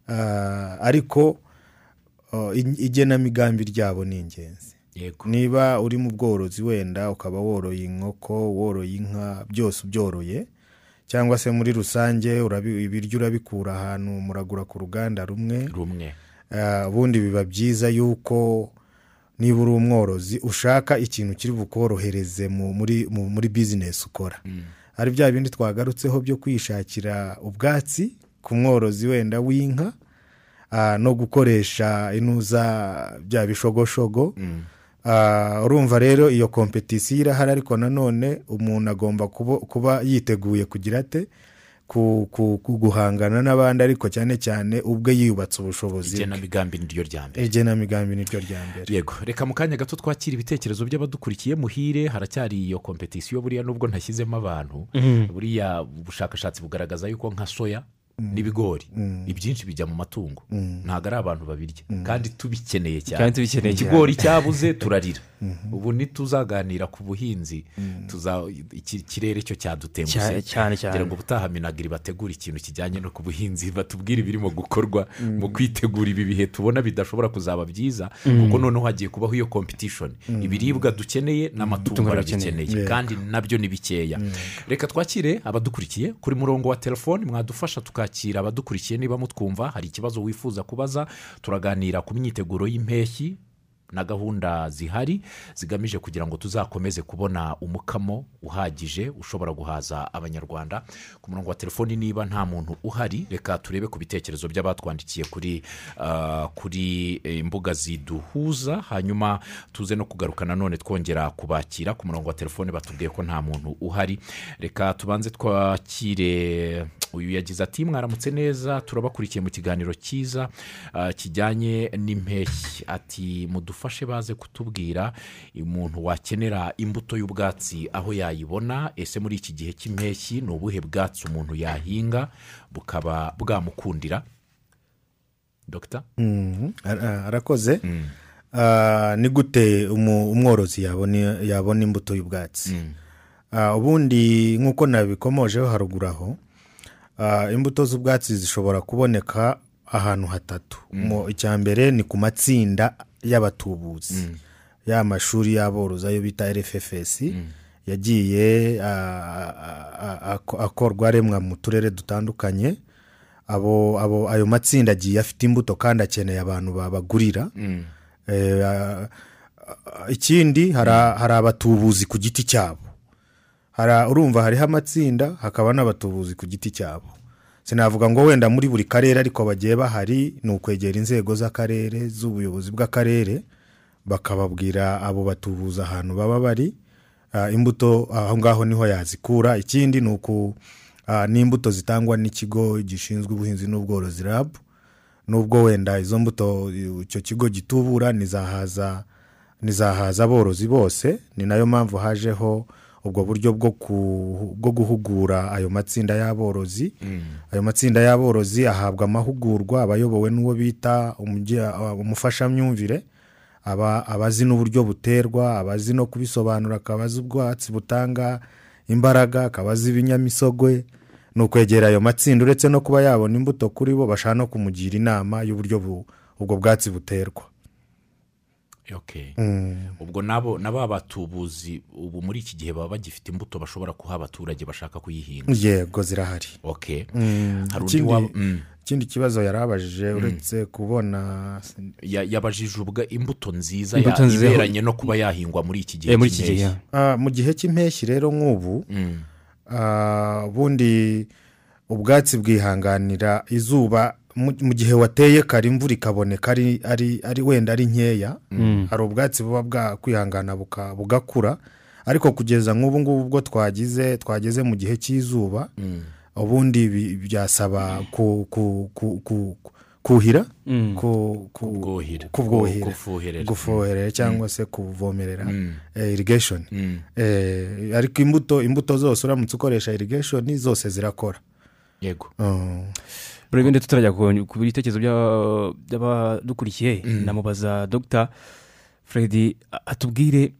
ah, ariko igenamigambi ryabo ni ingenzi. Niba uri mu bworozi wenda ukaba woroye inkoko woroye inka byose ubyoroye cyangwa se muri rusange ibiryo urabikura ahantu muragura ku ruganda rumwe. Rumwe. Ubundi biba byiza yuko niba uri umworozi ushaka ikintu kiri bukorohereze mu- muri mu- muri bizinesi ukora. Hari bya bindi twagarutseho byo kwishakira ubwatsi ku mworozi wenda w'inka ah, no gukoresha inuza bya bishogoshogo. Ah, urumva rero iyo kompetisiyo irahari ariko nanone umuntu agomba kuba yiteguye kugira ate guhangana n'abandi ariko cyane cyane ubwe yubatse ubushobozi igenamigambi niryo rya mbere. Igenamigambi niryo rya mbere. Yego reka mu kanya gato twakira ibitekerezo by'abadukurikiye muhire haracyari iyo kompetisiyo buriya nubwo ntashyizemo abantu. Buriya ubushakashatsi bugaragaza yuko nka soya n'ibigori ibyinshi bijya mu matungo. Ntabwo ari abantu babirya. Kandi tubikeneye cyane. ikigori cyabuze turarira. ubu ntituzaganira ku buhinzi. Iki- ikirere cyo cyane. kugira ngo ubutaha minagiri bategure ikintu kijyanye no ku buhinzi batubwire ibirimo gukorwa mu kwitegura ibi bihe tubona bidashobora kuzaba byiza kuko noneho hagiye kubaho iyo competition. Ibiribwa dukeneye n'amatungo Amatungo arabikeneye arabikeneye. kandi na byo ni bikeya. Reka twakire abadukurikiye kuri murongo wa telefoni mwadufasha tukakira abadukurikiye niba mutwumva hari ikibazo wifuza kubaza turaganira ku myiteguro y'impeshyi na gahunda zihari zigamije kugira ngo tuzakomeze kubona umukamo uhagije ushobora guhaza abanyarwanda. Ku murongo wa telefoni niba nta muntu uhari reka turebe ku bitekerezo by'abatwandikiye kuri ah, kuri eh, imbuga ziduhuza hanyuma tuze no kugaruka nanone twongera kubakira. Ku murongo wa telefoni batubwiye ko nta muntu uhari. Reka tubanze twakire uyu yagize ati mwaramutse neza turabakurikiye mu kiganiro cyiza ah, kijyanye n'impeshyi. Ati mudufashe baze kutubwira umuntu wakenera imbuto y'ubwatsi aho yayibona ese muri iki gihe cy'impeshyi ni ubuhe bwatsi umuntu yahinga bukaba bwamukundira? Dogita Mhm. Ara- arakoze. Ah, ni gute umworozi yabona imbuto y'ubwatsi? Ah, ubundi nk'uko nabikomojeho haruguru aho ah, imbuto z'ubwatsi zishobora kuboneka ahantu hatatu. Mu- icya mbere ni ku matsinda y'abatubuzi ya mashuri y'aborozi ayo bita rffs yagiye ako- akorwa aremwa mu turere dutandukanye. Abo abo ayo matsinda agiye afite imbuto kandi akeneye abantu babagurira. Eh, ah, ah, ikindi hari abatubuzi ku giti cyabo. Urumva hariho amatsinda hakaba n'abatubuzi ku giti cyabo. Sinavuga ngo wenda muri buri karere ariko bagiye bahari ni ukwegera inzego z'akarere z'ubuyobozi bw'akarere bakababwira abo batubuza ahantu baba bari. Ah, imbuto aho ngaho ni ho yazikura. Ikindi ni uku ah, n'imbuto zitangwa n'ikigo gishinzwe ubuhinzi n'ubworozi rab. Nubwo wenda izo mbuto icyo kigo gitubura nizahaza aborozi bose. Ni na yo mpamvu hajeho ubwo buryo bwo guhugura ayo matsinda y'aborozi ayo matsinda y'aborozi ahabwa amahugurwa aba ayobowe n'uwo bita umufashamyumvire aba abazi n'uburyo buterwa abazi no kubisobanura akaba azi ubwatsi butanga imbaraga akaba azi ibinyamisogwe ni ukwegera ayo matsinda uretse no kuba yabona imbuto kuri bo bashaka no kumugira inama y'uburyo bu- ubwo bwatsi buterwa. Ubwo nabo na ba batubuzi ubu muri iki gihe baba bagifite imbuto bashobora kuha abaturage bashaka kuyihinga. Yego zirahari. Ikindi waba mm. ikindi kibazo yari abajije uretse kubona Ya- yabajije ubwa imbuto nziza Imbuto ya- nziza- iberanye no kuba yahingwa muri iki gihe Eh, cy'impeshyi. Ah, mu gihe cy'impeshyi rero nk'ubu Mm. ah, ubundi ubwatsi bwihanganira izuba mu gihe wateye kare imvura ikaboneka ari ari ari wenda ari nkeya hari ubwatsi buba bwakwihangana bugakura. Ariko kugeza nk'ubu ngubu ubwo twagize twageze mu gihe cy'izuba ubundi bi- byasaba ku- ku- ku- ku- kuhira ku- ku- Kubwuhira. kubwuhira Kufuherera. gufuherera cyangwa se kuvomerera. Eh, irrigation. Mm. Eh, ariko imbuto imbuto zose uramutse ukoresha irrigation zose zirakora. Yego. Mm. buri wenda tutarajya ku bitekerezo by'aba- by'abadukurikiye namubaza dr. Fred atubwire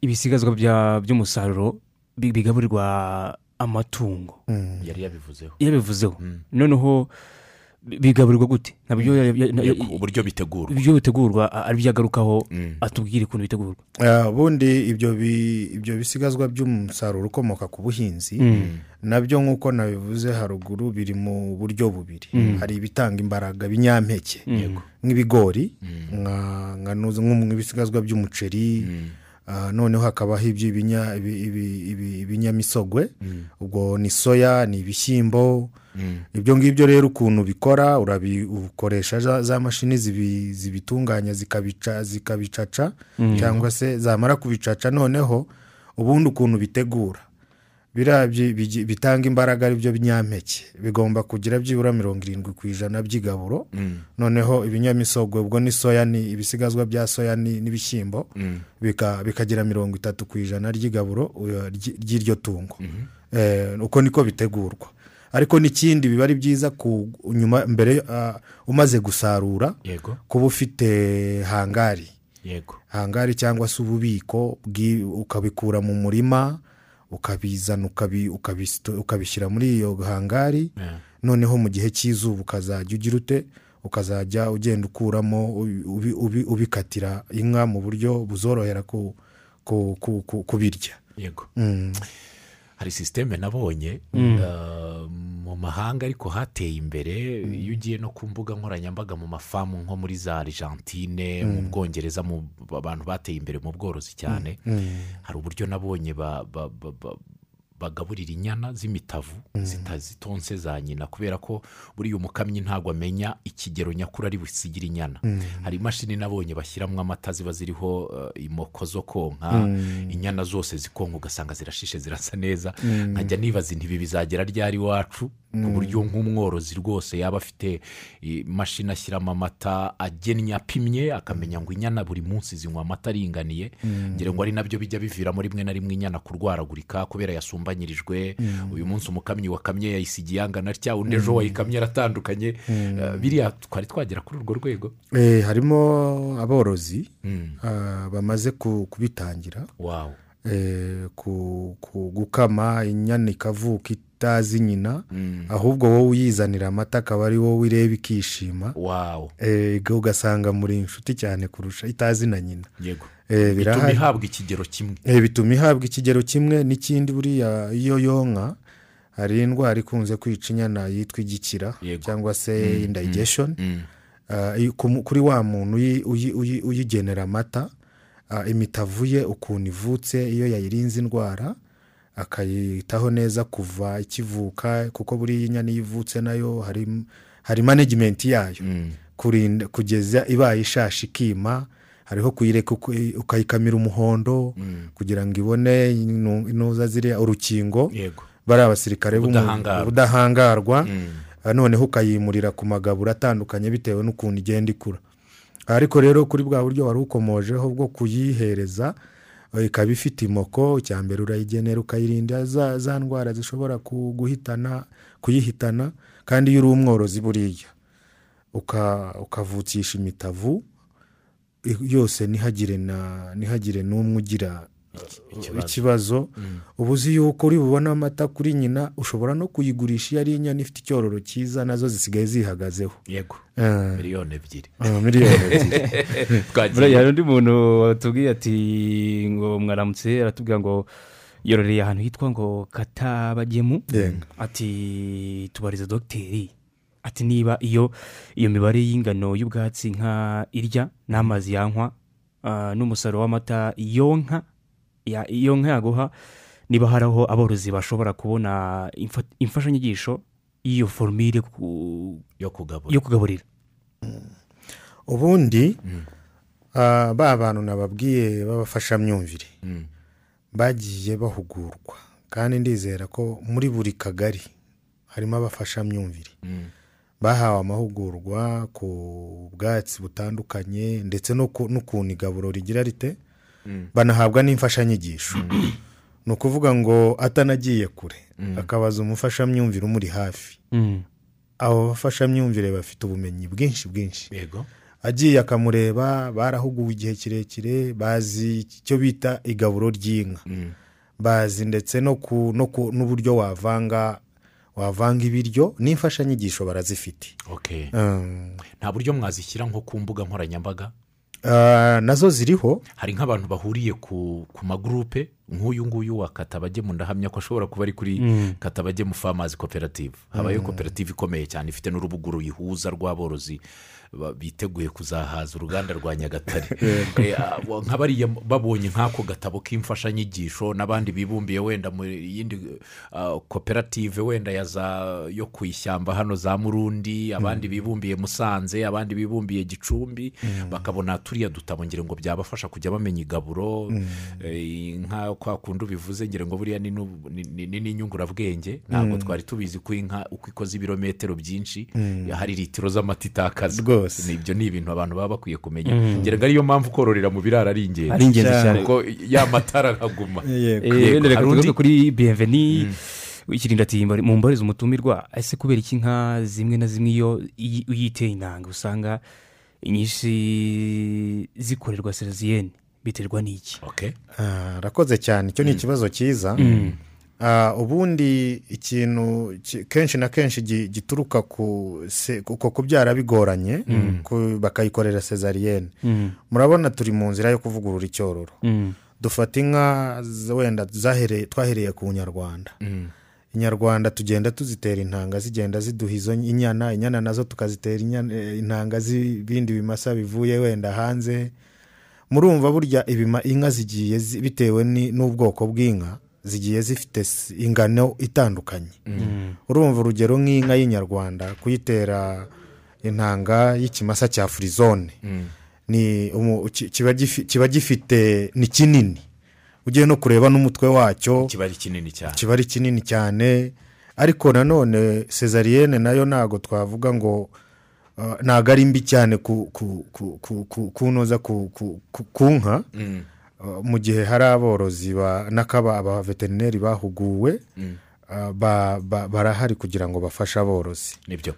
ibisigazwa bya- by'umusaruro bi- bigaburirwa amatungo. Yari yabivuzeho. Yabivuzeho. Noneho bi- bigaburirwa gute? Ntabyo ya- ya- na- Yego, uburyo bitegurwa. ibyo bitegurwa a- ari byo agarukaho atubwire ukuntu bitegurwa. Ah, ubundi ibyo bi- ibyo bisigazwa by'umusaruro ukomoka ku buhinzi na byo nk'uko nabivuze haruguru biri mu buryo bubiri. Hari ibitanga imbaraga binyampeke nk'ibigori nka- nka nuza- nko mu ibisigazwa by'umuceri noneho hakabaho iby'ibinya- ibi- ibi- ibi- ibinyamisogwe. Ubwo ni soya ni ibishyimbo ibyo ngibyo rero ukuntu bikora urabi- ukoresha za, mashini zibi- zibitunganya zikabica zikabicaca cyangwa se zamara kubicaca noneho ubundi ukuntu bitegura biriya bitanga imbaraga ari byo binyampeke. Bigomba kugira byibura mirongo irindwi ku ijana by'igaburo. Noneho ibinyamisogwe ubwo ni soya ni ibisigazwa bya soya ni- n'ibishyimbo bika- bikagira mirongo itatu ku ijana ry'igaburo ry- ry'iryo tungo. Eh, uko niko bitegurwa. Ariko n'ikindi biba ari byiza ku nyuma mbere ah, umaze gusarura kuba ufite hangari. Yego. Hangari cyangwa se ububiko ukabikura mu murima ukabizana ukabishyira muri iyo hangari. Yeah. noneho mu gihe cy'izuba ukazajya ugira ute? Ukazajya ugenda ukuramo ubi- ubi- ubi- ubikatira inka mu buryo buzorohera ku- ku- ku- ku- kubirya. Yego. Mm. Hari sisiteme nabonye uh, mu mahanga ariko hateye imbere iyo ugiye no ku mbuga nkoranyambaga mu mafamu nko muri za argentine mu bwongereza mu abantu bateye imbere mu bworozi cyane. Hari uburyo nabonye bagaburira inyana z'imitavu zitazitonse za nyina kubera ko buriya umukamyi ntabwo amenya ikigero nyakuri ari busigire inyana. Hari imashini nabonye bashyiramo amata ziba ziriho uh, imoko zo konka. Inyana zose zikonka ugasanga zirashishe zirasa neza. Nkajya nibaza intibi bizagera ryari iwacu? Ku buryo nk'umworozi rwose yaba afite imashini ashyiramo amata agennye apimye akamenya ngo inyana buri munsi zinywa amata aringaniye. Ngira ngo ari na byo bijya biviramo rimwe na rimwe inyana kurwaragurika kubera yasumbanyirijwe. Uyu munsi umukamyi wakamye yayisigiye angana atya undi ejo wayikamye aratandukanye. Eh, biriya twari twagera kuri urwo rwego. Eh, harimo aborozi ah, bamaze ku- kubitangira. Ku- gukama inyana ikavuka itazi nyina ahubwo wowe uyizanira amata akaba ari wowe ureba ikishima. Eh, ugasanga muri inshuti cyane kurusha itazi na nyina. Yego. Eh, bituma ihabwa ikigero kimwe. Eh, bituma ihabwa ikigero kimwe n'ikindi buriya iyo yonka hari indwara ikunze kwica inyana yitwa igikira cyangwa se Mm. Ah, iyo- ku- kuri wa muntu uyi- uyi- uyi- uyigenera amata ah, imitavu ye ukuntu ivutse iyo yayirinze indwara akayitaho neza kuva ikivuka kuko buriya inyana iyo ivutse na yo hari hari management yayo. Kurinda kugeza ibaye ishashi ikima hariho kuyireka ukayikamira umuhondo kugira ngo ibone inu- inuza ziriya urukingo. Yego. Bari abasirikare b'umu- Ubudahangarwa. ubudahangarwa. Ah, noneho ukayimurira ku magaburo atandukanye bitewe n'ukuntu igenda ikura. Ariko rero kuri bwa buryo wari ukomojeho bwo kuyihereza eh, ikaba ifite imoko. Icya mbere urayigenera ukayirinda za, ndwara zishobora kuyihitana kandi iyo uri umworozi buriya uka- ukavukisha imitavu yose ntihagire n'umwe ugira ikibazo. ikibazo. Uba uzi yuko uri bubone amata kuri nyina ushobora no kuyigurisha iyo ari inyana ifite icyororo cyiza na zo zisigaye zihagazeho. Yego. Ah, miliyoni ebyiri. Ah, miliyoni ebyiri. Hari undi muntu watubwiye ati ngo mwaramutse aratubwira ngo yororeye ahantu hitwa ngo katabagemu. Ati tubariza dogiteri ati niba iyo iyo mibare y'ingano y'ubwatsi nka irya n'amazi yanywa ah, n'umusaruro w'amata yonka iyo nka yaguha niba hari aho aborozi bashobora kubona imfa- imfashanyigisho y'iyo forumire yo kugabura. yo kugaburira. Ubundi ah, ba bantu nababwiye b'abafashamyumvire. Mm. bagiye bahugurwa. Kandi ndizera ko muri buri kagari harimo abafashamyumvire. Mm. bahawe amahugurwa ku bwatsi butandukanye ndetse n'ukuntu igaburo rigira rite? Banahabwa n'imfashanyigisho. Ni ukuvuga ngo atanagiye kure akabaza umufashamyumvire umuri hafi. Mm. abo bafashamyumvire bafite ubumenyi bwinshi bwinshi. Agiye akamureba barahuguwe igihe kirekire bazi icyo bita igaburo ry'inka. Mm. bazi ndetse no ku, no ku, n'uburyo wavanga wavanga ibiryo n'imfashanyigisho barazifite. Okay. Mm. nta buryo mwazishyira nko ku mbuga nkoranyambaga? Na zo ziriho. Hari nk'abantu bahuriye ku magurupe nk'uyu nguyu wa katabagemu ndahamya ko ashobora kuba ari kuri katabagemu famazi koperative habayo koperative ikomeye cyane ifite n'urubuga ruyihuza rw'aborozi. Biteguye kuzahaza uruganda rwa nyagatare. Eh, ah, wa- nka bariya babonye nk'ako gatabo k'imfashanyigisho n'abandi bibumbiye wenda mu yindi ah, koperative wenda ya za yo ku ishyamba hano za murundi abandi bibumbiye musanze abandi bibumbiye gicumbi bakabona turiya dutabo ngira ngo byabafasha kujya bamenya igaburo eh, nka kwa kundi ubivuze ngira ngo buriya ni n'inyungurabwenge ntabwo twari tubizi ko inka uko ikoze ibirometero byinshi hari litiro z'amata itakaza Ni- ibyo ni ibintu abantu baba bakwiye kumenya. Ngira ngo ariyo mpamvu kororera mu biraro ari ingenzi. Ari ingenzi Cyane. kuko ya matara arahaguma Yego. Eh, reka tugaruke kuri biyemveni ikirinda ati mu mbarizo umutumirwa ese kubera iki inka zimwe na zimwe iyo uyiteye intanga usanga inyinshi zikorerwa seraziyene biterwa n'iki? Okay. Ah, arakoze cyane. Icyo ni ikibazo cyiza. Ubundi ikintu ki- kenshi na kenshi gi- gituruka ku kubyara bigoranye ku- bakayikorera sezariyene murabona turi mu nzira yo kuvugurura icyororo Mm. dufata inka wenda twahereye ku nyarwanda. Inyarwanda tugenda tuzitera intanga zigenda ziduha izo inyana inyana na zo tukazitera eh, intanga z'ibindi bimasa bivuye wenda hanze. Murumva burya ibima inka zigiye zi- bitewe n'ubwoko bw'inka zigiye zifite ingano itandukanye. Urumva urugero nk'inka y'inyarwanda kuyitera intanga y'ikimasa cya furizone ni umu- ki- kiba gifi- kiba gifite ni kinini. Ugiye no kureba n'umutwe wacyo kiba ari kinini cyane. kiba ari kinini cyane. Ariko nanone sezariyene na yo ntabwo twavuga ngo uh, ntabwo ari mbi cyane ku ku- ku- ku- ku- kunoza ku ku- ku- ku nka. Mm. Mu gihe hari aborozi abaveterineri bahuguwe uh, ba- ba- barahari kugira ngo bafashe aborozi. Nibyo.